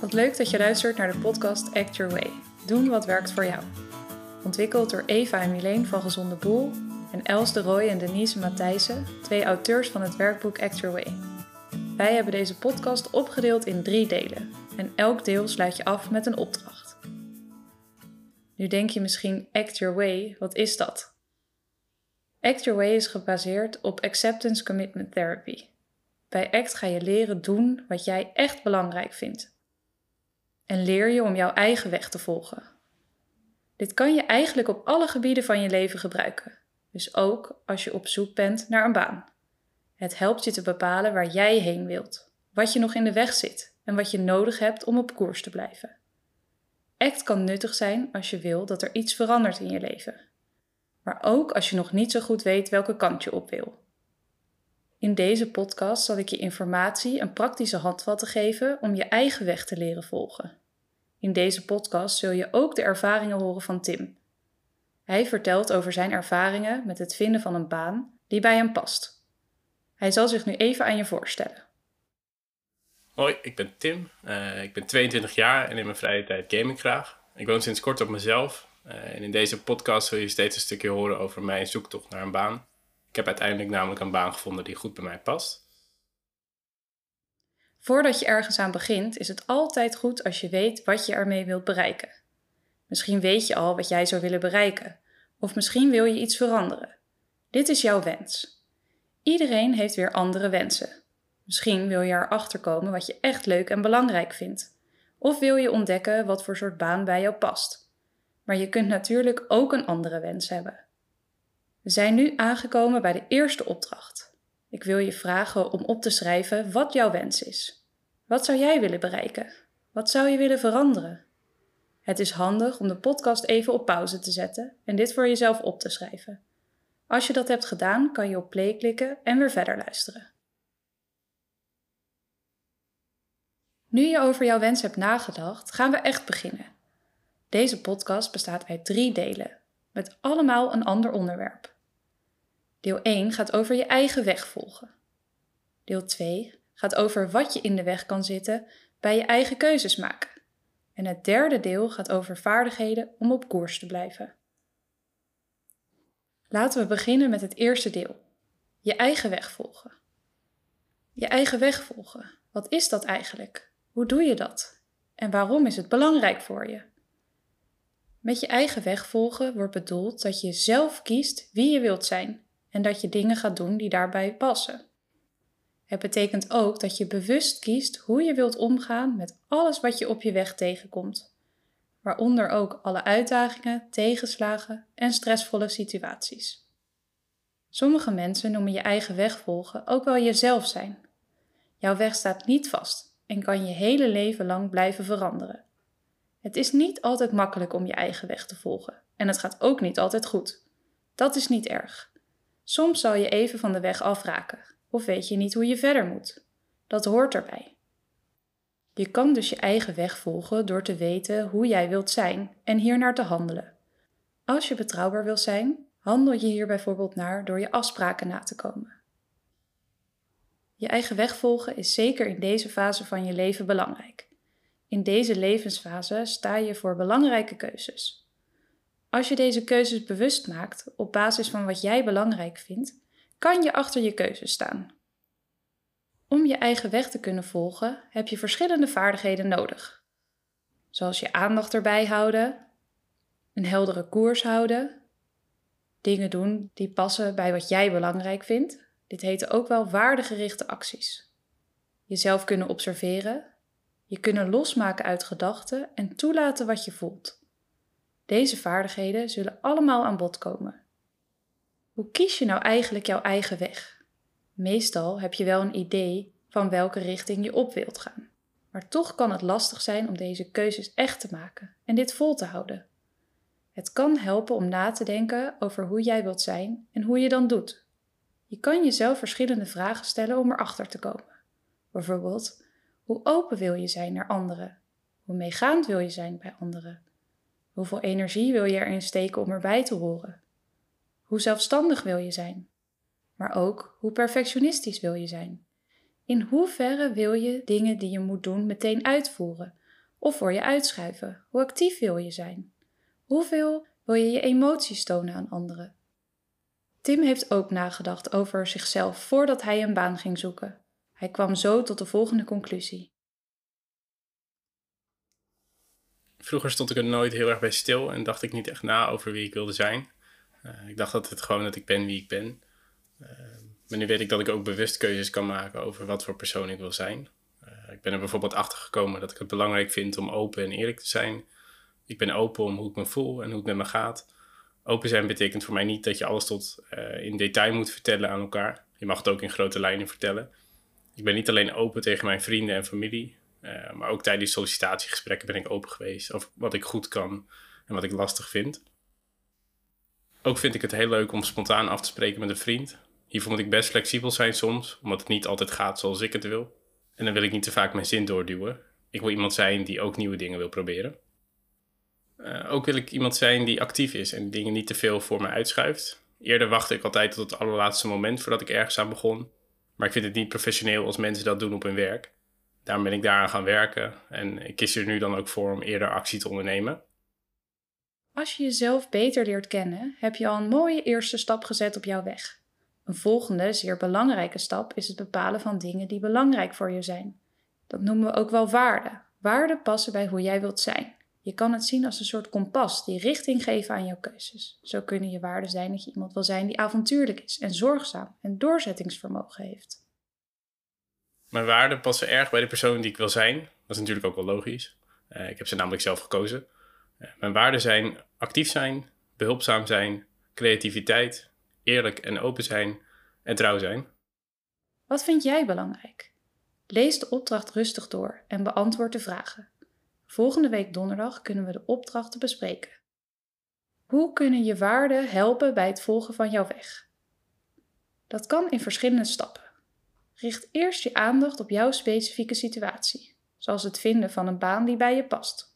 Wat leuk dat je luistert naar de podcast Act Your Way. Doen wat werkt voor jou. Ontwikkeld door Eva en Milene van Gezonde Boel en Els de Rooij en Denise Matthijssen, twee auteurs van het werkboek Act Your Way. Wij hebben deze podcast opgedeeld in drie delen en elk deel sluit je af met een opdracht. Nu denk je misschien Act Your Way, wat is dat? Act Your Way is gebaseerd op Acceptance Commitment Therapy. Bij ACT ga je leren doen wat jij echt belangrijk vindt en leer je om jouw eigen weg te volgen. Dit kan je eigenlijk op alle gebieden van je leven gebruiken, dus ook als je op zoek bent naar een baan. Het helpt je te bepalen waar jij heen wilt, wat je nog in de weg zit en wat je nodig hebt om op koers te blijven. ACT kan nuttig zijn als je wil dat er iets verandert in je leven, maar ook als je nog niet zo goed weet welke kant je op wil. In deze podcast zal ik je informatie en praktische handvatten geven om je eigen weg te leren volgen. In deze podcast zul je ook de ervaringen horen van Tim. Hij vertelt over zijn ervaringen met het vinden van een baan die bij hem past. Hij zal zich nu even aan je voorstellen. Hoi, ik ben Tim. Uh, ik ben 22 jaar en in mijn vrije tijd game ik graag. Ik woon sinds kort op mezelf. Uh, en in deze podcast zul je steeds een stukje horen over mijn zoektocht naar een baan. Ik heb uiteindelijk namelijk een baan gevonden die goed bij mij past. Voordat je ergens aan begint, is het altijd goed als je weet wat je ermee wilt bereiken. Misschien weet je al wat jij zou willen bereiken, of misschien wil je iets veranderen. Dit is jouw wens. Iedereen heeft weer andere wensen. Misschien wil je erachter komen wat je echt leuk en belangrijk vindt, of wil je ontdekken wat voor soort baan bij jou past. Maar je kunt natuurlijk ook een andere wens hebben. We zijn nu aangekomen bij de eerste opdracht. Ik wil je vragen om op te schrijven wat jouw wens is. Wat zou jij willen bereiken? Wat zou je willen veranderen? Het is handig om de podcast even op pauze te zetten en dit voor jezelf op te schrijven. Als je dat hebt gedaan, kan je op play klikken en weer verder luisteren. Nu je over jouw wens hebt nagedacht, gaan we echt beginnen. Deze podcast bestaat uit drie delen, met allemaal een ander onderwerp. Deel 1 gaat over je eigen weg volgen. Deel 2 gaat over wat je in de weg kan zitten bij je eigen keuzes maken. En het derde deel gaat over vaardigheden om op koers te blijven. Laten we beginnen met het eerste deel. Je eigen weg volgen. Je eigen weg volgen. Wat is dat eigenlijk? Hoe doe je dat? En waarom is het belangrijk voor je? Met je eigen weg volgen wordt bedoeld dat je zelf kiest wie je wilt zijn en dat je dingen gaat doen die daarbij passen. Het betekent ook dat je bewust kiest hoe je wilt omgaan met alles wat je op je weg tegenkomt, waaronder ook alle uitdagingen, tegenslagen en stressvolle situaties. Sommige mensen noemen je eigen weg volgen ook wel jezelf zijn. Jouw weg staat niet vast en kan je hele leven lang blijven veranderen. Het is niet altijd makkelijk om je eigen weg te volgen en het gaat ook niet altijd goed. Dat is niet erg. Soms zal je even van de weg afraken of weet je niet hoe je verder moet. Dat hoort erbij. Je kan dus je eigen weg volgen door te weten hoe jij wilt zijn en hiernaar te handelen. Als je betrouwbaar wil zijn, handel je hier bijvoorbeeld naar door je afspraken na te komen. Je eigen weg volgen is zeker in deze fase van je leven belangrijk. In deze levensfase sta je voor belangrijke keuzes. Als je deze keuzes bewust maakt op basis van wat jij belangrijk vindt, kan je achter je keuzes staan. Om je eigen weg te kunnen volgen heb je verschillende vaardigheden nodig. Zoals je aandacht erbij houden, een heldere koers houden, dingen doen die passen bij wat jij belangrijk vindt. Dit heten ook wel waardegerichte acties. Jezelf kunnen observeren, je kunnen losmaken uit gedachten en toelaten wat je voelt. Deze vaardigheden zullen allemaal aan bod komen. Hoe kies je nou eigenlijk jouw eigen weg? Meestal heb je wel een idee van welke richting je op wilt gaan. Maar toch kan het lastig zijn om deze keuzes echt te maken en dit vol te houden. Het kan helpen om na te denken over hoe jij wilt zijn en hoe je dan doet. Je kan jezelf verschillende vragen stellen om erachter te komen. Bijvoorbeeld, hoe open wil je zijn naar anderen? Hoe meegaand wil je zijn bij anderen? Hoeveel energie wil je erin steken om erbij te horen? Hoe zelfstandig wil je zijn? Maar ook hoe perfectionistisch wil je zijn? In hoeverre wil je dingen die je moet doen meteen uitvoeren, Of voor je uitschuiven? Hoe actief wil je zijn? Hoeveel wil je je emoties tonen aan anderen? Tim heeft ook nagedacht over zichzelf voordat hij een baan ging zoeken. Hij kwam zo tot de volgende conclusie. Vroeger stond ik er nooit heel erg bij stil en dacht ik niet echt na over wie ik wilde zijn. Uh, ik dacht altijd gewoon dat ik ben wie ik ben. Uh, maar nu weet ik dat ik ook bewust keuzes kan maken over wat voor persoon ik wil zijn. Uh, ik ben er bijvoorbeeld achter gekomen dat ik het belangrijk vind om open en eerlijk te zijn. Ik ben open om hoe ik me voel en hoe het met me gaat. Open zijn betekent voor mij niet dat je alles tot in detail moet vertellen aan elkaar. Je mag het ook in grote lijnen vertellen. Ik ben niet alleen open tegen mijn vrienden en familie, uh, maar ook tijdens sollicitatiegesprekken ben ik open geweest over wat ik goed kan en wat ik lastig vind. Ook vind ik het heel leuk om spontaan af te spreken met een vriend. Hiervoor moet ik best flexibel zijn soms, omdat het niet altijd gaat zoals ik het wil. En dan wil ik niet te vaak mijn zin doorduwen. Ik wil iemand zijn die ook nieuwe dingen wil proberen. Uh, ook wil ik iemand zijn die actief is en dingen niet te veel voor me uitschuift. Eerder wachtte ik altijd tot het allerlaatste moment voordat ik ergens aan begon. Maar ik vind het niet professioneel als mensen dat doen op hun werk. Daarom ben ik daaraan gaan werken en ik kies er nu dan ook voor om eerder actie te ondernemen. Als je jezelf beter leert kennen, heb je al een mooie eerste stap gezet op jouw weg. Een volgende, zeer belangrijke stap is het bepalen van dingen die belangrijk voor je zijn. Dat noemen we ook wel waarden. Waarden passen bij hoe jij wilt zijn. Je kan het zien als een soort kompas die richting geven aan jouw keuzes. Zo kunnen je waarden zijn dat je iemand wil zijn die avontuurlijk is en zorgzaam en doorzettingsvermogen heeft. Mijn waarden passen erg bij de persoon die ik wil zijn. Dat is natuurlijk ook wel logisch. Uh, ik heb ze namelijk zelf gekozen. Uh, mijn waarden zijn actief zijn, behulpzaam zijn, creativiteit, eerlijk en open zijn en trouw zijn. Wat vind jij belangrijk? Lees de opdracht rustig door en beantwoord de vragen. Volgende week donderdag kunnen we de opdrachten bespreken. Hoe kunnen je waarden helpen bij het volgen van jouw weg? Dat kan in verschillende stappen. Richt eerst je aandacht op jouw specifieke situatie, zoals het vinden van een baan die bij je past.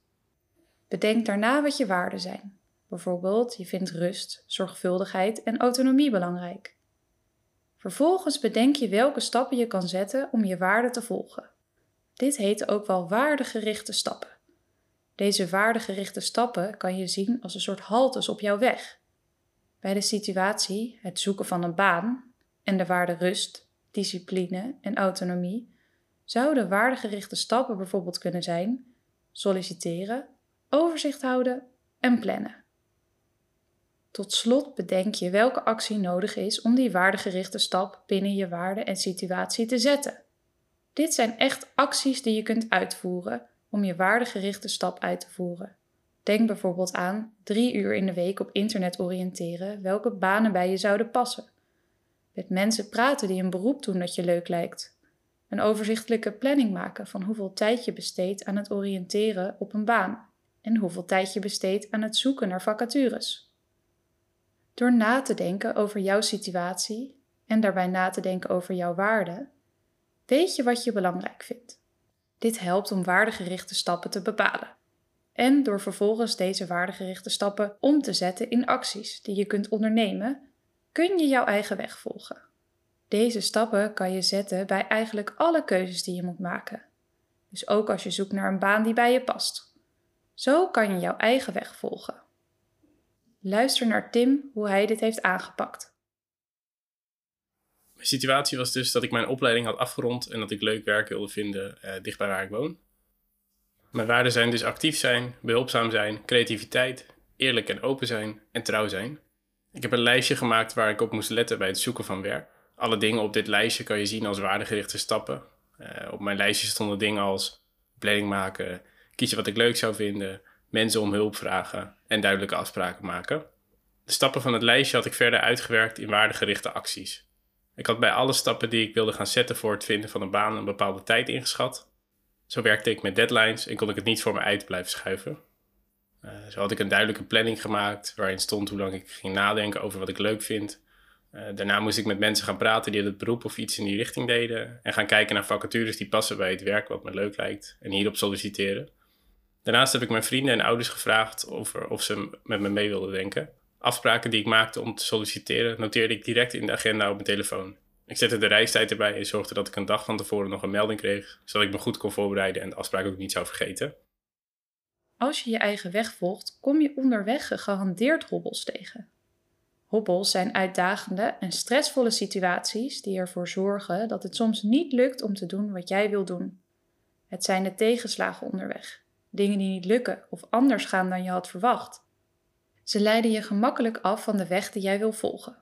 Bedenk daarna wat je waarden zijn. Bijvoorbeeld, je vindt rust, zorgvuldigheid en autonomie belangrijk. Vervolgens bedenk je welke stappen je kan zetten om je waarden te volgen. Dit heet ook wel waardegerichte stappen. Deze waardegerichte stappen kan je zien als een soort haltes op jouw weg. Bij de situatie, het zoeken van een baan, en de waarde rust, discipline en autonomie, zouden waardegerichte stappen bijvoorbeeld kunnen zijn solliciteren, overzicht houden en plannen. Tot slot bedenk je welke actie nodig is om die waardegerichte stap binnen je waarde en situatie te zetten. Dit zijn echt acties die je kunt uitvoeren om je waardegerichte stap uit te voeren. Denk bijvoorbeeld aan drie uur in de week op internet oriënteren welke banen bij je zouden passen. Met mensen praten die een beroep doen dat je leuk lijkt. Een overzichtelijke planning maken van hoeveel tijd je besteedt aan het oriënteren op een baan en hoeveel tijd je besteedt aan het zoeken naar vacatures. Door na te denken over jouw situatie en daarbij na te denken over jouw waarden, weet je wat je belangrijk vindt. Dit helpt om waardegerichte stappen te bepalen. En door vervolgens deze waardegerichte stappen om te zetten in acties die je kunt ondernemen, kun je jouw eigen weg volgen. Deze stappen kan je zetten bij eigenlijk alle keuzes die je moet maken. Dus ook als je zoekt naar een baan die bij je past. Zo kan je jouw eigen weg volgen. Luister naar Tim hoe hij dit heeft aangepakt. Mijn situatie was dus dat ik mijn opleiding had afgerond en dat ik leuk werk wilde vinden uh, dicht bij waar ik woon. Mijn waarden zijn dus actief zijn, behulpzaam zijn, creativiteit, eerlijk en open zijn en trouw zijn. Ik heb een lijstje gemaakt waar ik op moest letten bij het zoeken van werk. Alle dingen op dit lijstje kan je zien als waardegerichte stappen. Uh, op mijn lijstje stonden dingen als planning maken, kiezen wat ik leuk zou vinden, mensen om hulp vragen en duidelijke afspraken maken. De stappen van het lijstje had ik verder uitgewerkt in waardegerichte acties. Ik had bij alle stappen die ik wilde gaan zetten voor het vinden van een baan een bepaalde tijd ingeschat. Zo werkte ik met deadlines en kon ik het niet voor me uit blijven schuiven. Uh, zo had ik een duidelijke planning gemaakt waarin stond hoe lang ik ging nadenken over wat ik leuk vind. Uh, daarna moest ik met mensen gaan praten die het beroep of iets in die richting deden. En gaan kijken naar vacatures die passen bij het werk wat me leuk lijkt. En hierop solliciteren. Daarnaast heb ik mijn vrienden en ouders gevraagd over of ze met me mee wilden denken. Afspraken die ik maakte om te solliciteren noteerde ik direct in de agenda op mijn telefoon. Ik zette de reistijd erbij en zorgde dat ik een dag van tevoren nog een melding kreeg, zodat ik me goed kon voorbereiden en de afspraak ook niet zou vergeten. Als je je eigen weg volgt, kom je onderweg gegarandeerd hobbels tegen. Hobbels zijn uitdagende en stressvolle situaties die ervoor zorgen dat het soms niet lukt om te doen wat jij wil doen. Het zijn de tegenslagen onderweg, dingen die niet lukken of anders gaan dan je had verwacht. Ze leiden je gemakkelijk af van de weg die jij wil volgen.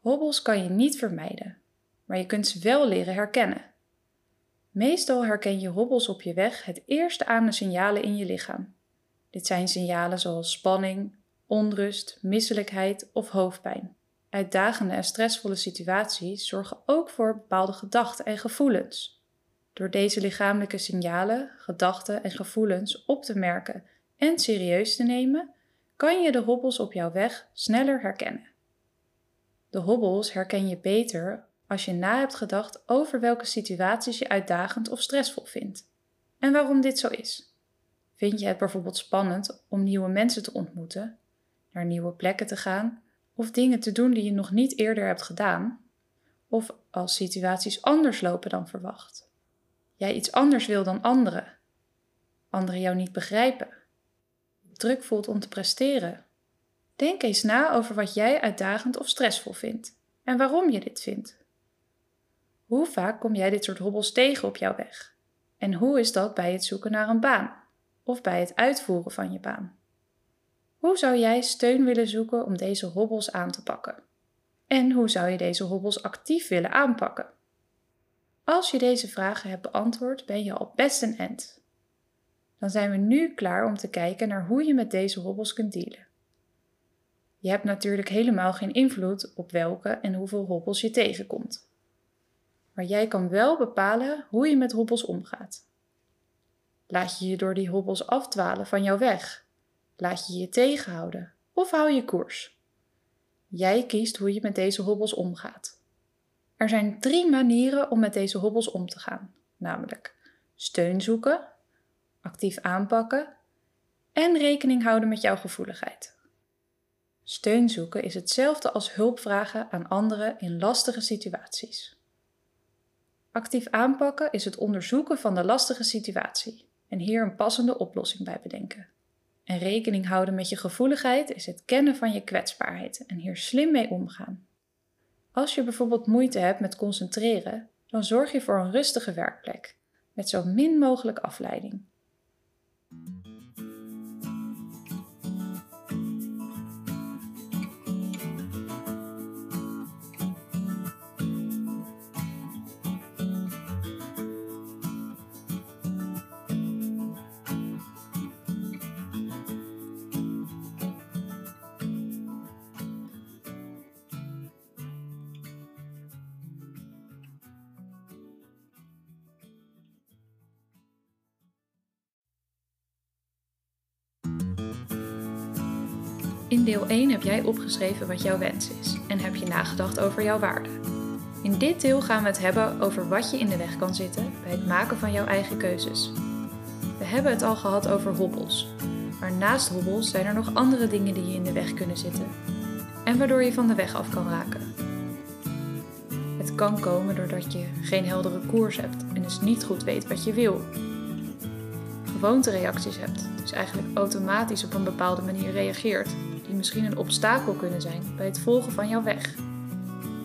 Hobbels kan je niet vermijden, maar je kunt ze wel leren herkennen. Meestal herken je hobbels op je weg het eerste aan de signalen in je lichaam. Dit zijn signalen zoals spanning, onrust, misselijkheid of hoofdpijn. Uitdagende en stressvolle situaties zorgen ook voor bepaalde gedachten en gevoelens. Door deze lichamelijke signalen, gedachten en gevoelens op te merken en serieus te nemen, kan je de hobbels op jouw weg sneller herkennen. De hobbels herken je beter als je na hebt gedacht over welke situaties je uitdagend of stressvol vindt en waarom dit zo is. Vind je het bijvoorbeeld spannend om nieuwe mensen te ontmoeten, naar nieuwe plekken te gaan of dingen te doen die je nog niet eerder hebt gedaan? Of als situaties anders lopen dan verwacht? Jij iets anders wil dan anderen, anderen jou niet begrijpen, druk voelt om te presteren. Denk eens na over wat jij uitdagend of stressvol vindt en waarom je dit vindt. Hoe vaak kom jij dit soort hobbels tegen op jouw weg? En hoe is dat bij het zoeken naar een baan of bij het uitvoeren van je baan? Hoe zou jij steun willen zoeken om deze hobbels aan te pakken? En hoe zou je deze hobbels actief willen aanpakken? Als je deze vragen hebt beantwoord, ben je al best een end. Dan zijn we nu klaar om te kijken naar hoe je met deze hobbels kunt dealen. Je hebt natuurlijk helemaal geen invloed op welke en hoeveel hobbels je tegenkomt. Maar jij kan wel bepalen hoe je met hobbels omgaat. Laat je je door die hobbels afdwalen van jouw weg? Laat je je tegenhouden of hou je koers? Jij kiest hoe je met deze hobbels omgaat. Er zijn drie manieren om met deze hobbels om te gaan, namelijk steun zoeken, actief aanpakken en rekening houden met jouw gevoeligheid. Steun zoeken is hetzelfde als hulp vragen aan anderen in lastige situaties. Actief aanpakken is het onderzoeken van de lastige situatie en hier een passende oplossing bij bedenken. En rekening houden met je gevoeligheid is het kennen van je kwetsbaarheid en hier slim mee omgaan. Als je bijvoorbeeld moeite hebt met concentreren, dan zorg je voor een rustige werkplek met zo min mogelijk afleiding. Deel 1 heb jij opgeschreven wat jouw wens is en heb je nagedacht over jouw waarden. In dit deel gaan we het hebben over wat je in de weg kan zitten bij het maken van jouw eigen keuzes. We hebben het al gehad over hobbels, maar naast hobbels zijn er nog andere dingen die je in de weg kunnen zitten en waardoor je van de weg af kan raken. Het kan komen doordat je geen heldere koers hebt en dus niet goed weet wat je wil. Gewoontereacties hebt, dus eigenlijk automatisch op een bepaalde manier reageert misschien een obstakel kunnen zijn bij het volgen van jouw weg.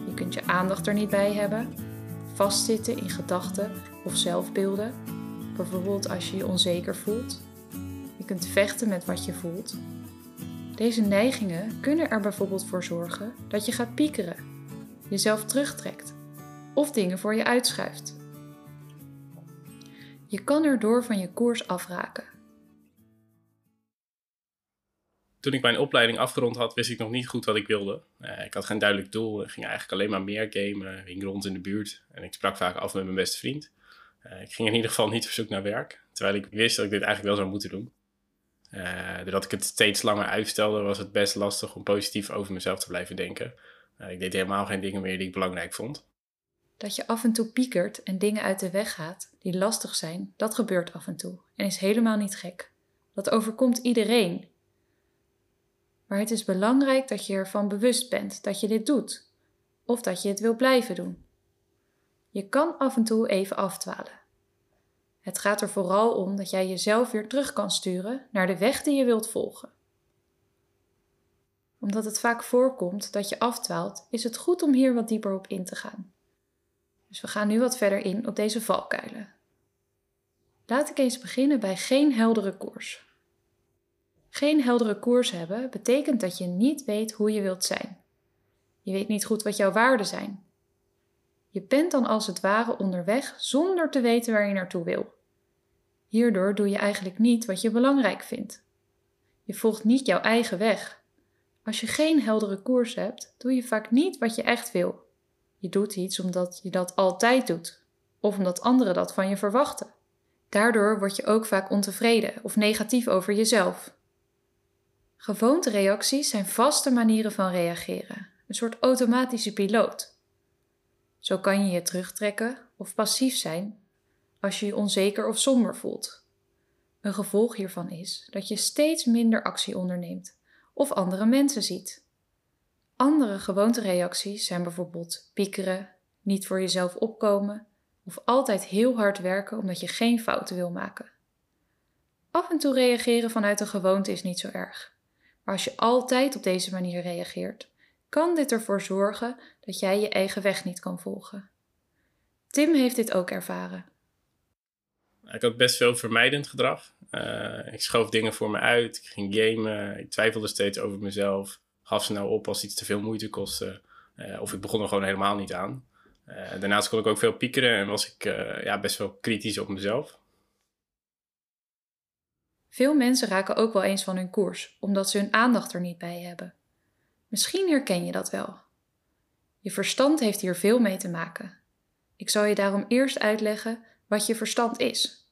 Je kunt je aandacht er niet bij hebben, vastzitten in gedachten of zelfbeelden, bijvoorbeeld als je je onzeker voelt. Je kunt vechten met wat je voelt. Deze neigingen kunnen er bijvoorbeeld voor zorgen dat je gaat piekeren, jezelf terugtrekt of dingen voor je uitschuift. Je kan erdoor van je koers afraken toen ik mijn opleiding afgerond had, wist ik nog niet goed wat ik wilde. Uh, ik had geen duidelijk doel. Ik ging eigenlijk alleen maar meer gamen. Ging rond in de buurt. En ik sprak vaak af met mijn beste vriend. Uh, ik ging in ieder geval niet op zoek naar werk. Terwijl ik wist dat ik dit eigenlijk wel zou moeten doen. Uh, doordat ik het steeds langer uitstelde, was het best lastig om positief over mezelf te blijven denken. ik deed helemaal geen dingen meer die ik belangrijk vond. Dat je af en toe piekert en dingen uit de weg gaat die lastig zijn, dat gebeurt af en toe en is helemaal niet gek. Dat overkomt iedereen maar het is belangrijk dat je ervan bewust bent dat je dit doet, of dat je het wil blijven doen. Je kan af en toe even afdwalen. Het gaat er vooral om dat jij jezelf weer terug kan sturen naar de weg die je wilt volgen. Omdat het vaak voorkomt dat je afdwaalt, is het goed om hier wat dieper op in te gaan. Dus we gaan nu wat verder in op deze valkuilen. Laat ik eens beginnen bij geen heldere koers. Geen heldere koers hebben betekent dat je niet weet hoe je wilt zijn. Je weet niet goed wat jouw waarden zijn. Je bent dan als het ware onderweg zonder te weten waar je naartoe wil. Hierdoor doe je eigenlijk niet wat je belangrijk vindt. Je volgt niet jouw eigen weg. Als je geen heldere koers hebt, doe je vaak niet wat je echt wil. Je doet iets omdat je dat altijd doet, of omdat anderen dat van je verwachten. Daardoor word je ook vaak ontevreden of negatief over jezelf. Gewoontereacties zijn vaste manieren van reageren, een soort automatische piloot. Zo kan je je terugtrekken of passief zijn als je je onzeker of somber voelt. Een gevolg hiervan is dat je steeds minder actie onderneemt of andere mensen ziet. Andere gewoontereacties zijn bijvoorbeeld piekeren, niet voor jezelf opkomen of altijd heel hard werken omdat je geen fouten wil maken. Af en toe reageren vanuit een gewoonte is niet zo erg. Maar als je altijd op deze manier reageert, kan dit ervoor zorgen dat jij je eigen weg niet kan volgen. Tim heeft dit ook ervaren. Ik had best veel vermijdend gedrag. Uh, ik schoof dingen voor me uit, ik ging gamen, ik twijfelde steeds over mezelf, gaf ze nou op als iets te veel moeite kostte, uh, of ik begon er gewoon helemaal niet aan. Uh, daarnaast kon ik ook veel piekeren en was ik ja, best wel kritisch op mezelf. Veel mensen raken ook wel eens van hun koers, omdat ze hun aandacht er niet bij hebben. Misschien herken je dat wel. Je verstand heeft hier veel mee te maken. Ik zal je daarom eerst uitleggen wat je verstand is.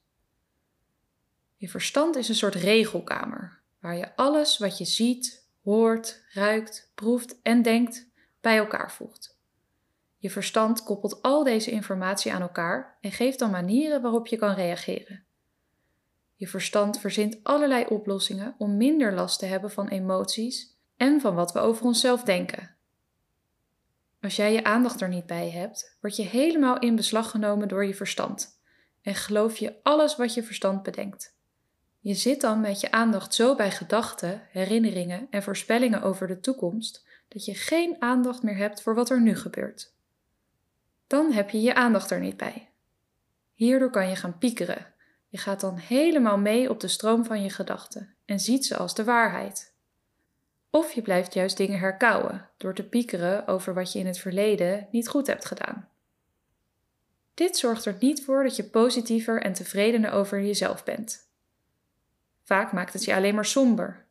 Je verstand is een soort regelkamer, waar je alles wat je ziet, hoort, ruikt, proeft en denkt bij elkaar voegt. Je verstand koppelt al deze informatie aan elkaar en geeft dan manieren waarop je kan reageren. Je verstand verzint allerlei oplossingen om minder last te hebben van emoties en van wat we over onszelf denken. Als jij je aandacht er niet bij hebt, word je helemaal in beslag genomen door je verstand en geloof je alles wat je verstand bedenkt. Je zit dan met je aandacht zo bij gedachten, herinneringen en voorspellingen over de toekomst dat je geen aandacht meer hebt voor wat er nu gebeurt. Dan heb je je aandacht er niet bij. Hierdoor kan je gaan piekeren je gaat dan helemaal mee op de stroom van je gedachten en ziet ze als de waarheid. Of je blijft juist dingen herkauwen door te piekeren over wat je in het verleden niet goed hebt gedaan. Dit zorgt er niet voor dat je positiever en tevredener over jezelf bent. Vaak maakt het je alleen maar somber.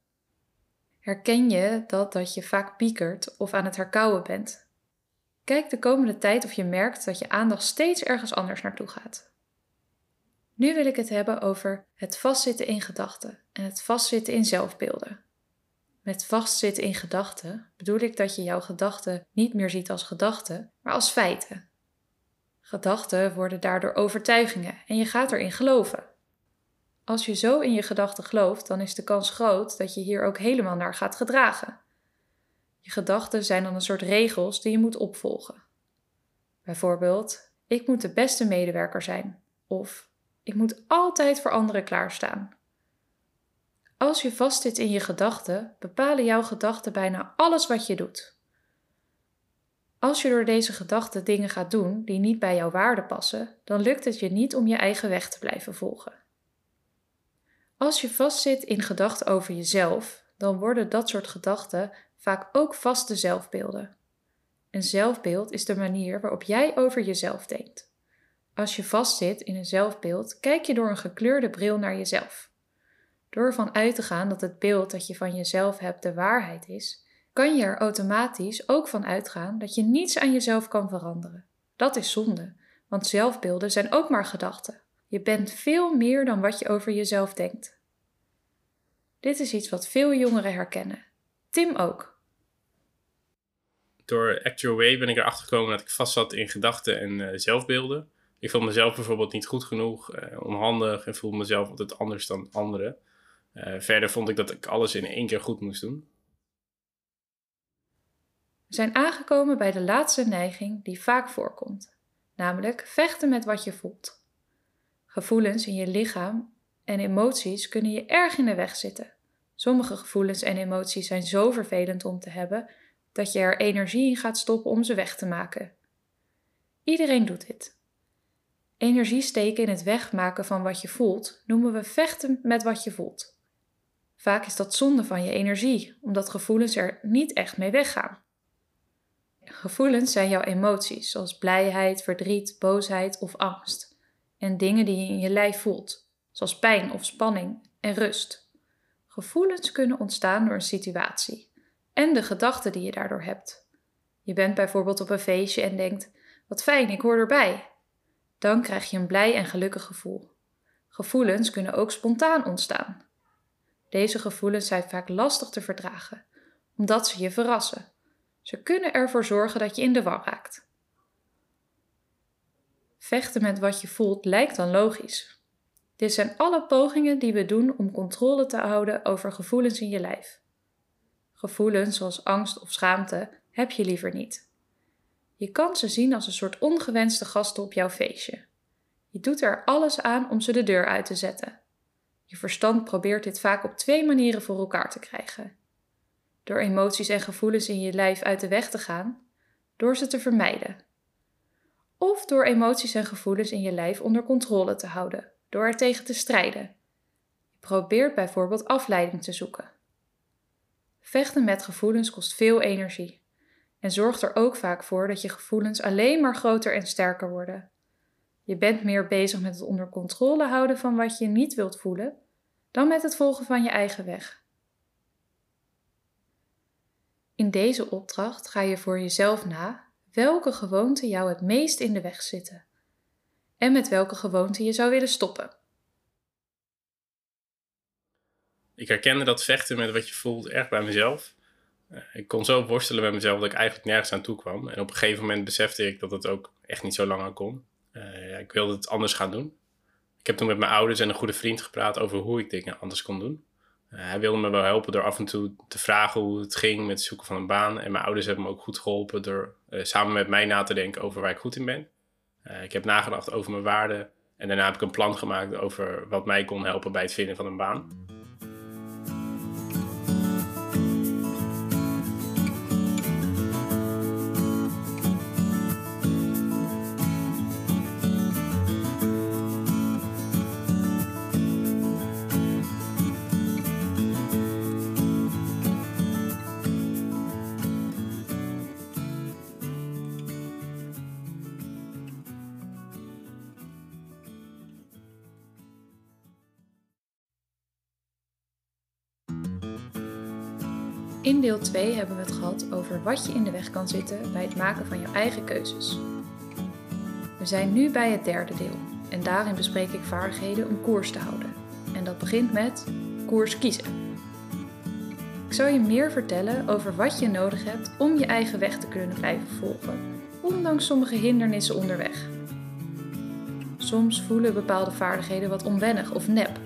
Herken je dat, dat je vaak piekert of aan het herkauwen bent? Kijk de komende tijd of je merkt dat je aandacht steeds ergens anders naartoe gaat. Nu wil ik het hebben over het vastzitten in gedachten en het vastzitten in zelfbeelden. Met vastzitten in gedachten bedoel ik dat je jouw gedachten niet meer ziet als gedachten, maar als feiten. Gedachten worden daardoor overtuigingen en je gaat erin geloven. Als je zo in je gedachten gelooft, dan is de kans groot dat je hier ook helemaal naar gaat gedragen. Je gedachten zijn dan een soort regels die je moet opvolgen. Bijvoorbeeld, ik moet de beste medewerker zijn, of ik moet altijd voor anderen klaarstaan. Als je vastzit in je gedachten, bepalen jouw gedachten bijna alles wat je doet. Als je door deze gedachten dingen gaat doen die niet bij jouw waarden passen, dan lukt het je niet om je eigen weg te blijven volgen. Als je vastzit in gedachten over jezelf, dan worden dat soort gedachten vaak ook vaste zelfbeelden. Een zelfbeeld is de manier waarop jij over jezelf denkt. Als je vastzit in een zelfbeeld, kijk je door een gekleurde bril naar jezelf. Door ervan uit te gaan dat het beeld dat je van jezelf hebt de waarheid is, kan je er automatisch ook van uitgaan dat je niets aan jezelf kan veranderen. Dat is zonde, want zelfbeelden zijn ook maar gedachten. Je bent veel meer dan wat je over jezelf denkt. Dit is iets wat veel jongeren herkennen. Tim ook. Door Actual Way ben ik erachter gekomen dat ik vast zat in gedachten en uh, zelfbeelden ik vond mezelf bijvoorbeeld niet goed genoeg, uh, onhandig en voelde mezelf altijd anders dan anderen. Uh, verder vond ik dat ik alles in één keer goed moest doen. We zijn aangekomen bij de laatste neiging die vaak voorkomt, namelijk vechten met wat je voelt. Gevoelens in je lichaam en emoties kunnen je erg in de weg zitten. Sommige gevoelens en emoties zijn zo vervelend om te hebben dat je er energie in gaat stoppen om ze weg te maken. Iedereen doet dit. Energie steken in het wegmaken van wat je voelt noemen we vechten met wat je voelt. Vaak is dat zonde van je energie, omdat gevoelens er niet echt mee weggaan. Gevoelens zijn jouw emoties, zoals blijheid, verdriet, boosheid of angst, en dingen die je in je lijf voelt, zoals pijn of spanning en rust. Gevoelens kunnen ontstaan door een situatie en de gedachten die je daardoor hebt. Je bent bijvoorbeeld op een feestje en denkt: Wat fijn, ik hoor erbij. Dan krijg je een blij en gelukkig gevoel. Gevoelens kunnen ook spontaan ontstaan. Deze gevoelens zijn vaak lastig te verdragen, omdat ze je verrassen. Ze kunnen ervoor zorgen dat je in de war raakt. Vechten met wat je voelt lijkt dan logisch. Dit zijn alle pogingen die we doen om controle te houden over gevoelens in je lijf. Gevoelens zoals angst of schaamte heb je liever niet. Je kan ze zien als een soort ongewenste gasten op jouw feestje. Je doet er alles aan om ze de deur uit te zetten. Je verstand probeert dit vaak op twee manieren voor elkaar te krijgen. Door emoties en gevoelens in je lijf uit de weg te gaan, door ze te vermijden. Of door emoties en gevoelens in je lijf onder controle te houden, door er tegen te strijden. Je probeert bijvoorbeeld afleiding te zoeken. Vechten met gevoelens kost veel energie en zorgt er ook vaak voor dat je gevoelens alleen maar groter en sterker worden. Je bent meer bezig met het onder controle houden van wat je niet wilt voelen, dan met het volgen van je eigen weg. In deze opdracht ga je voor jezelf na welke gewoonten jou het meest in de weg zitten en met welke gewoonten je zou willen stoppen. Ik herkende dat vechten met wat je voelt erg bij mezelf. Eh, ik kon zo worstelen met mezelf dat ik eigenlijk nergens aan toe kwam. En op een gegeven moment besefte ik dat het ook echt niet zo lang aan kon. Uh, ja, ik wilde het anders gaan doen. Ik heb toen met mijn ouders en een goede vriend gepraat over hoe ik dingen anders kon doen. Uh, hij wilde me wel helpen door af en toe te vragen hoe het ging met het zoeken van een baan. En mijn ouders hebben me ook goed geholpen door samen met mij na te denken over waar ik goed in ben. ik heb nagedacht over mijn waarden. En daarna heb ik een plan gemaakt over wat mij kon helpen bij het vinden van een baan. Deel 2 hebben we het gehad over wat je in de weg kan zitten bij het maken van jouw eigen keuzes. We zijn nu bij het derde deel en daarin bespreek ik vaardigheden om koers te houden. En dat begint met koers kiezen. Ik zal je meer vertellen over wat je nodig hebt om je eigen weg te kunnen blijven volgen, ondanks sommige hindernissen onderweg. Soms voelen bepaalde vaardigheden wat onwennig of nep,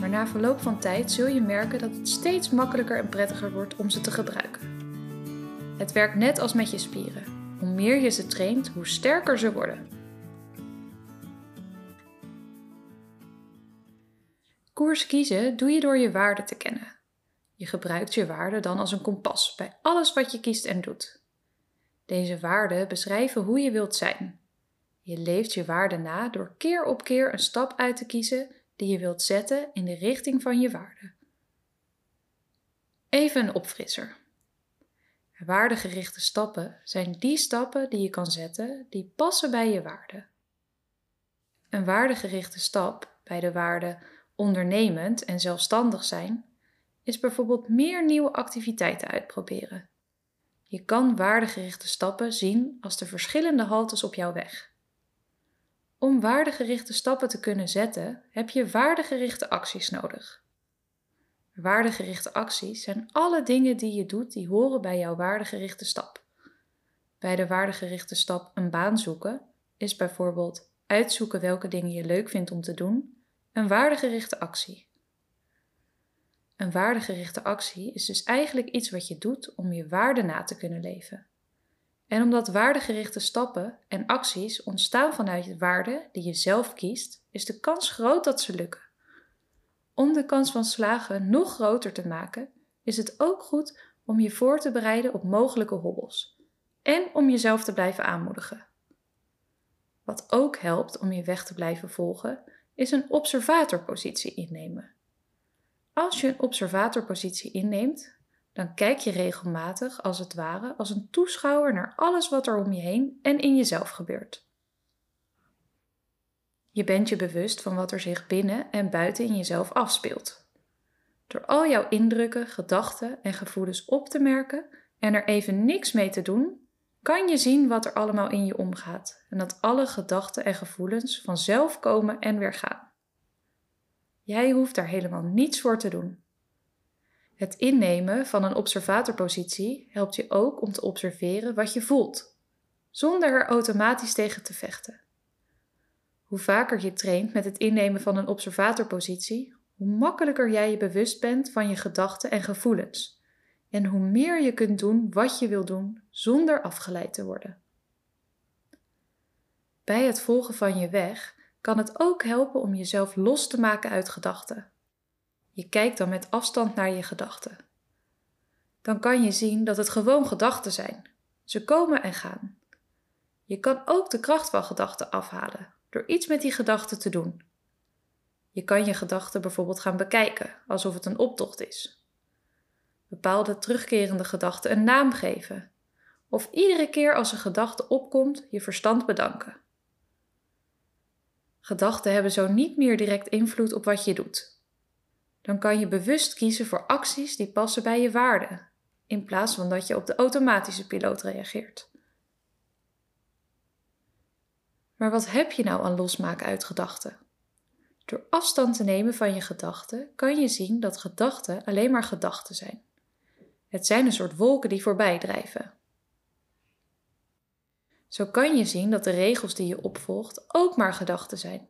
maar na verloop van tijd zul je merken dat het steeds makkelijker en prettiger wordt om ze te gebruiken. Het werkt net als met je spieren. Hoe meer je ze traint, hoe sterker ze worden. Koers kiezen doe je door je waarden te kennen. Je gebruikt je waarden dan als een kompas bij alles wat je kiest en doet. Deze waarden beschrijven hoe je wilt zijn. Je leeft je waarden na door keer op keer een stap uit te kiezen die je wilt zetten in de richting van je waarde. Even een opfrisser. Waardegerichte stappen zijn die stappen die je kan zetten die passen bij je waarde. Een waardegerichte stap bij de waarde ondernemend en zelfstandig zijn is bijvoorbeeld meer nieuwe activiteiten uitproberen. Je kan waardegerichte stappen zien als de verschillende haltes op jouw weg. Om waardegerichte stappen te kunnen zetten, heb je waardegerichte acties nodig. Waardegerichte acties zijn alle dingen die je doet die horen bij jouw waardegerichte stap. Bij de waardegerichte stap een baan zoeken is bijvoorbeeld uitzoeken welke dingen je leuk vindt om te doen, een waardegerichte actie. Een waardegerichte actie is dus eigenlijk iets wat je doet om je waarde na te kunnen leven. En omdat waardegerichte stappen en acties ontstaan vanuit waarden die je zelf kiest, is de kans groot dat ze lukken. Om de kans van slagen nog groter te maken, is het ook goed om je voor te bereiden op mogelijke hobbels en om jezelf te blijven aanmoedigen. Wat ook helpt om je weg te blijven volgen, is een observatorpositie innemen. Als je een observatorpositie inneemt, dan kijk je regelmatig als het ware als een toeschouwer naar alles wat er om je heen en in jezelf gebeurt. Je bent je bewust van wat er zich binnen en buiten in jezelf afspeelt. Door al jouw indrukken, gedachten en gevoelens op te merken en er even niks mee te doen, kan je zien wat er allemaal in je omgaat en dat alle gedachten en gevoelens vanzelf komen en weer gaan. Jij hoeft daar helemaal niets voor te doen. Het innemen van een observatorpositie helpt je ook om te observeren wat je voelt, zonder er automatisch tegen te vechten. Hoe vaker je traint met het innemen van een observatorpositie, hoe makkelijker jij je bewust bent van je gedachten en gevoelens en hoe meer je kunt doen wat je wil doen zonder afgeleid te worden. Bij het volgen van je weg kan het ook helpen om jezelf los te maken uit gedachten. Je kijkt dan met afstand naar je gedachten. Dan kan je zien dat het gewoon gedachten zijn. Ze komen en gaan. Je kan ook de kracht van gedachten afhalen door iets met die gedachten te doen. Je kan je gedachten bijvoorbeeld gaan bekijken alsof het een optocht is. Bepaalde terugkerende gedachten een naam geven. Of iedere keer als een gedachte opkomt, je verstand bedanken. Gedachten hebben zo niet meer direct invloed op wat je doet dan kan je bewust kiezen voor acties die passen bij je waarden, in plaats van dat je op de automatische piloot reageert. Maar wat heb je nou aan losmaken uit gedachten? Door afstand te nemen van je gedachten kan je zien dat gedachten alleen maar gedachten zijn. Het zijn een soort wolken die voorbij drijven. Zo kan je zien dat de regels die je opvolgt ook maar gedachten zijn.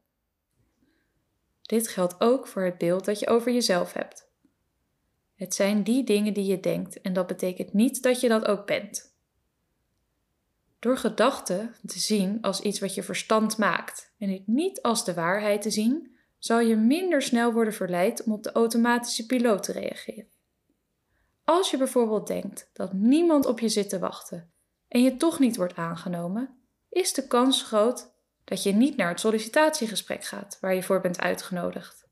Dit geldt ook voor het beeld dat je over jezelf hebt. Het zijn die dingen die je denkt en dat betekent niet dat je dat ook bent. Door gedachten te zien als iets wat je verstand maakt en het niet als de waarheid te zien, zal je minder snel worden verleid om op de automatische piloot te reageren. Als je bijvoorbeeld denkt dat niemand op je zit te wachten en je toch niet wordt aangenomen, is de kans groot dat je niet naar het sollicitatiegesprek gaat waar je voor bent uitgenodigd.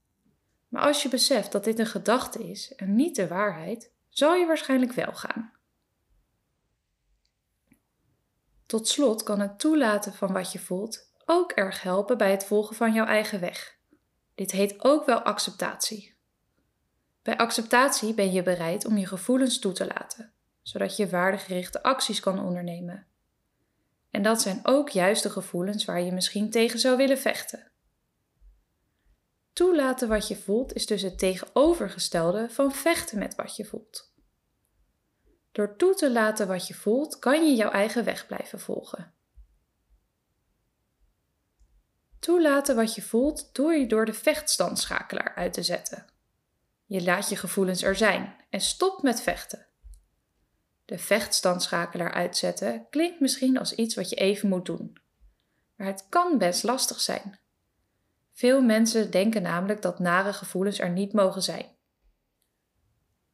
Maar als je beseft dat dit een gedachte is en niet de waarheid, zal je waarschijnlijk wel gaan. Tot slot kan het toelaten van wat je voelt ook erg helpen bij het volgen van jouw eigen weg. Dit heet ook wel acceptatie. Bij acceptatie ben je bereid om je gevoelens toe te laten, zodat je waardegerichte acties kan ondernemen en dat zijn ook juist de gevoelens waar je misschien tegen zou willen vechten. Toelaten wat je voelt is dus het tegenovergestelde van vechten met wat je voelt. Door toe te laten wat je voelt, kan je jouw eigen weg blijven volgen. Toelaten wat je voelt doe je door de vechtstandschakelaar uit te zetten. Je laat je gevoelens er zijn en stopt met vechten. De vechtstandschakelaar uitzetten klinkt misschien als iets wat je even moet doen. Maar het kan best lastig zijn. Veel mensen denken namelijk dat nare gevoelens er niet mogen zijn.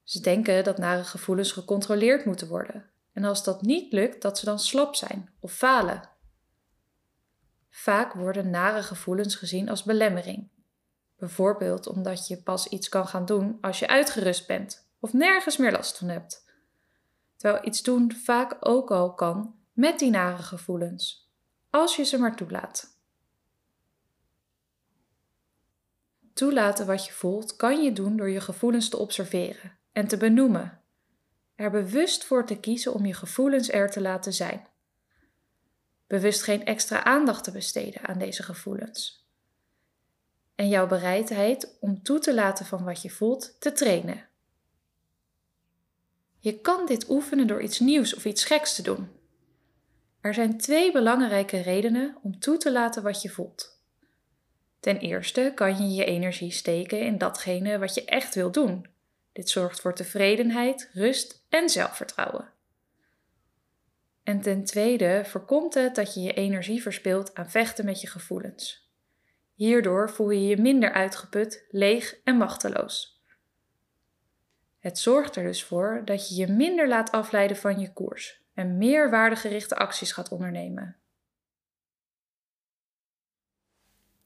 Ze denken dat nare gevoelens gecontroleerd moeten worden en als dat niet lukt, dat ze dan slap zijn of falen. Vaak worden nare gevoelens gezien als belemmering. Bijvoorbeeld omdat je pas iets kan gaan doen als je uitgerust bent of nergens meer last van hebt terwijl iets doen vaak ook al kan met die nare gevoelens, als je ze maar toelaat. Toelaten wat je voelt kan je doen door je gevoelens te observeren en te benoemen. Er bewust voor te kiezen om je gevoelens er te laten zijn. Bewust geen extra aandacht te besteden aan deze gevoelens. En jouw bereidheid om toe te laten van wat je voelt te trainen. Je kan dit oefenen door iets nieuws of iets geks te doen. Er zijn twee belangrijke redenen om toe te laten wat je voelt. Ten eerste kan je je energie steken in datgene wat je echt wil doen. Dit zorgt voor tevredenheid, rust en zelfvertrouwen. En ten tweede voorkomt het dat je je energie verspilt aan vechten met je gevoelens. Hierdoor voel je je minder uitgeput, leeg en machteloos. Het zorgt er dus voor dat je je minder laat afleiden van je koers en meer waardegerichte acties gaat ondernemen.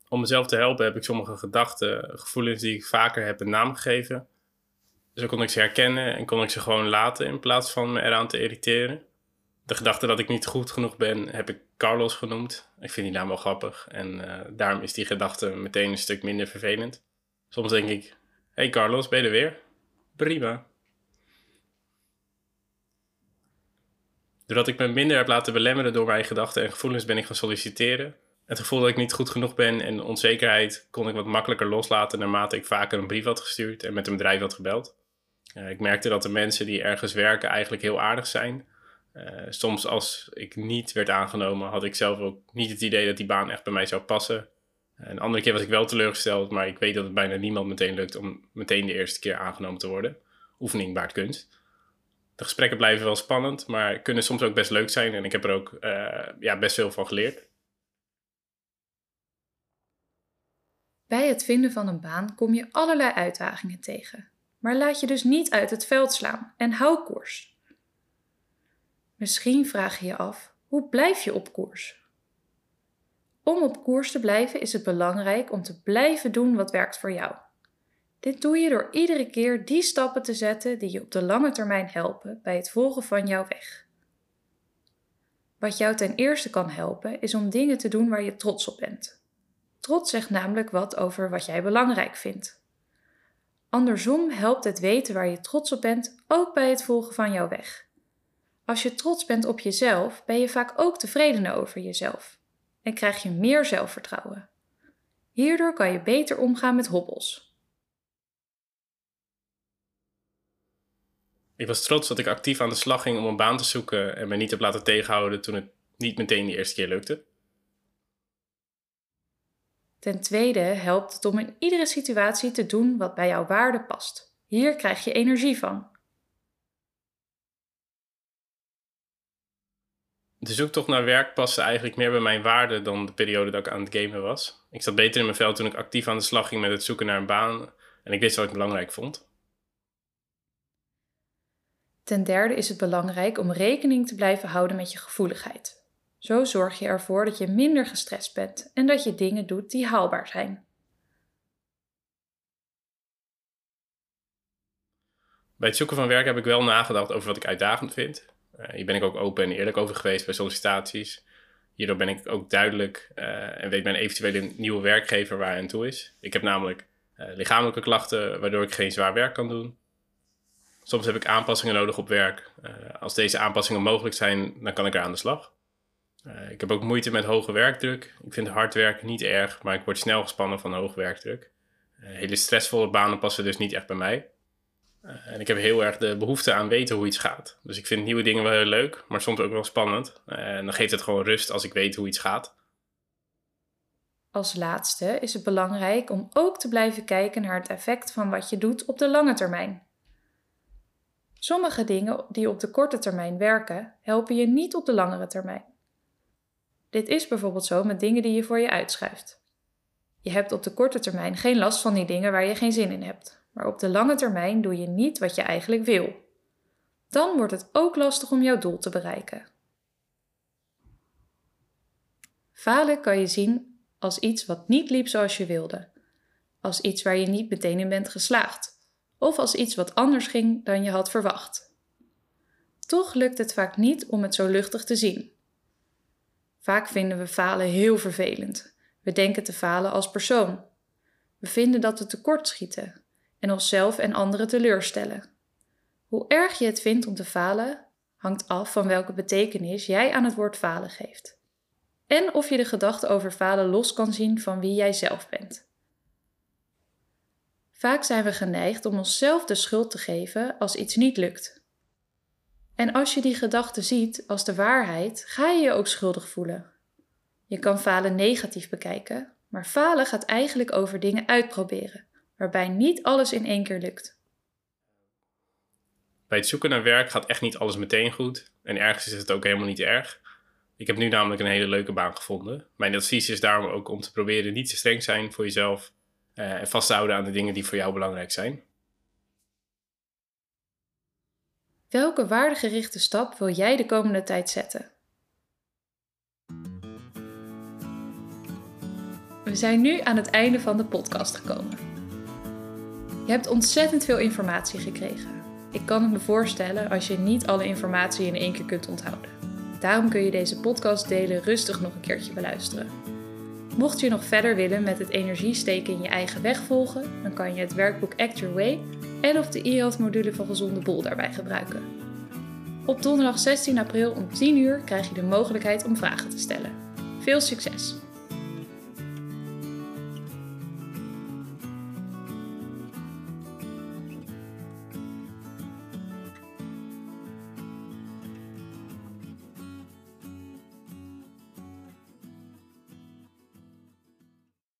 Om mezelf te helpen heb ik sommige gedachten, gevoelens die ik vaker heb een naam gegeven. Dus dan kon ik ze herkennen en kon ik ze gewoon laten in plaats van me eraan te irriteren. De gedachte dat ik niet goed genoeg ben, heb ik Carlos genoemd. Ik vind die naam wel grappig en uh, daarom is die gedachte meteen een stuk minder vervelend. Soms denk ik, hey Carlos, ben je er weer? Prima. Doordat ik me minder heb laten belemmeren door mijn gedachten en gevoelens, ben ik gaan solliciteren. Het gevoel dat ik niet goed genoeg ben en onzekerheid kon ik wat makkelijker loslaten naarmate ik vaker een brief had gestuurd en met een bedrijf had gebeld. Uh, ik merkte dat de mensen die ergens werken eigenlijk heel aardig zijn. Uh, soms als ik niet werd aangenomen, had ik zelf ook niet het idee dat die baan echt bij mij zou passen. Een andere keer was ik wel teleurgesteld, maar ik weet dat het bijna niemand meteen lukt om meteen de eerste keer aangenomen te worden. Oefening baart kunst. De gesprekken blijven wel spannend, maar kunnen soms ook best leuk zijn en ik heb er ook uh, ja, best veel van geleerd. Bij het vinden van een baan kom je allerlei uitdagingen tegen. Maar laat je dus niet uit het veld slaan en hou koers. Misschien vraag je je af: hoe blijf je op koers? Om op koers te blijven is het belangrijk om te blijven doen wat werkt voor jou. Dit doe je door iedere keer die stappen te zetten die je op de lange termijn helpen bij het volgen van jouw weg. Wat jou ten eerste kan helpen is om dingen te doen waar je trots op bent. Trots zegt namelijk wat over wat jij belangrijk vindt. Andersom helpt het weten waar je trots op bent ook bij het volgen van jouw weg. Als je trots bent op jezelf, ben je vaak ook tevreden over jezelf en krijg je meer zelfvertrouwen. Hierdoor kan je beter omgaan met hobbels. Ik was trots dat ik actief aan de slag ging om een baan te zoeken en me niet heb laten tegenhouden toen het niet meteen de eerste keer lukte. Ten tweede helpt het om in iedere situatie te doen wat bij jouw waarde past. Hier krijg je energie van. De zoektocht naar werk paste eigenlijk meer bij mijn waarden dan de periode dat ik aan het gamen was. Ik zat beter in mijn vel toen ik actief aan de slag ging met het zoeken naar een baan en ik wist wat ik belangrijk vond. Ten derde is het belangrijk om rekening te blijven houden met je gevoeligheid. Zo zorg je ervoor dat je minder gestrest bent en dat je dingen doet die haalbaar zijn. Bij het zoeken van werk heb ik wel nagedacht over wat ik uitdagend vind. Uh, hier ben ik ook open en eerlijk over geweest bij sollicitaties. Hierdoor ben ik ook duidelijk uh, en weet mijn eventuele nieuwe werkgever waar hij aan toe is. Ik heb namelijk uh, lichamelijke klachten waardoor ik geen zwaar werk kan doen. Soms heb ik aanpassingen nodig op werk. als deze aanpassingen mogelijk zijn, dan kan ik er aan de slag. Ik heb ook moeite met hoge werkdruk. Ik vind hard werken niet erg, maar ik word snel gespannen van hoge werkdruk. Uh, hele stressvolle banen passen dus niet echt bij mij. Uh, en ik heb heel erg de behoefte aan weten hoe iets gaat. Dus ik vind nieuwe dingen wel heel leuk, maar soms ook wel spannend. en dan geeft het gewoon rust als ik weet hoe iets gaat. Als laatste is het belangrijk om ook te blijven kijken naar het effect van wat je doet op de lange termijn. Sommige dingen die op de korte termijn werken, helpen je niet op de langere termijn. Dit is bijvoorbeeld zo met dingen die je voor je uitschuift. Je hebt op de korte termijn geen last van die dingen waar je geen zin in hebt, maar op de lange termijn doe je niet wat je eigenlijk wil. Dan wordt het ook lastig om jouw doel te bereiken. Falen kan je zien als iets wat niet liep zoals je wilde, als iets waar je niet meteen in bent geslaagd, of als iets wat anders ging dan je had verwacht. Toch lukt het vaak niet om het zo luchtig te zien. Vaak vinden we falen heel vervelend. We denken te falen als persoon. We vinden dat we tekortschieten en onszelf en anderen teleurstellen. Hoe erg je het vindt om te falen, hangt af van welke betekenis jij aan het woord falen geeft. En of je de gedachte over falen los kan zien van wie jij zelf bent. Vaak zijn we geneigd om onszelf de schuld te geven als iets niet lukt. En als je die gedachte ziet als de waarheid, ga je je ook schuldig voelen. Je kan falen negatief bekijken, maar falen gaat eigenlijk over dingen uitproberen, waarbij niet alles in één keer lukt. Bij het zoeken naar werk gaat echt niet alles meteen goed. En ergens is het ook helemaal niet erg. Ik heb nu namelijk een hele leuke baan gevonden. Mijn advies is daarom ook om te proberen niet te streng zijn voor jezelf uh, en vast te houden aan de dingen die voor jou belangrijk zijn. Welke waardegerichte stap wil jij de komende tijd zetten? We zijn nu aan het einde van de podcast gekomen. Je hebt ontzettend veel informatie gekregen. Ik kan het me voorstellen als je niet alle informatie in één keer kunt onthouden. Daarom kun je deze podcast delen rustig nog een keertje beluisteren. Mocht je nog verder willen met het energie steken in je eigen weg volgen, dan kan je het werkboek Act Your Way en of de e-health module van Gezonde Bol daarbij gebruiken. Op donderdag 16 april om 10 uur krijg je de mogelijkheid om vragen te stellen. Veel succes!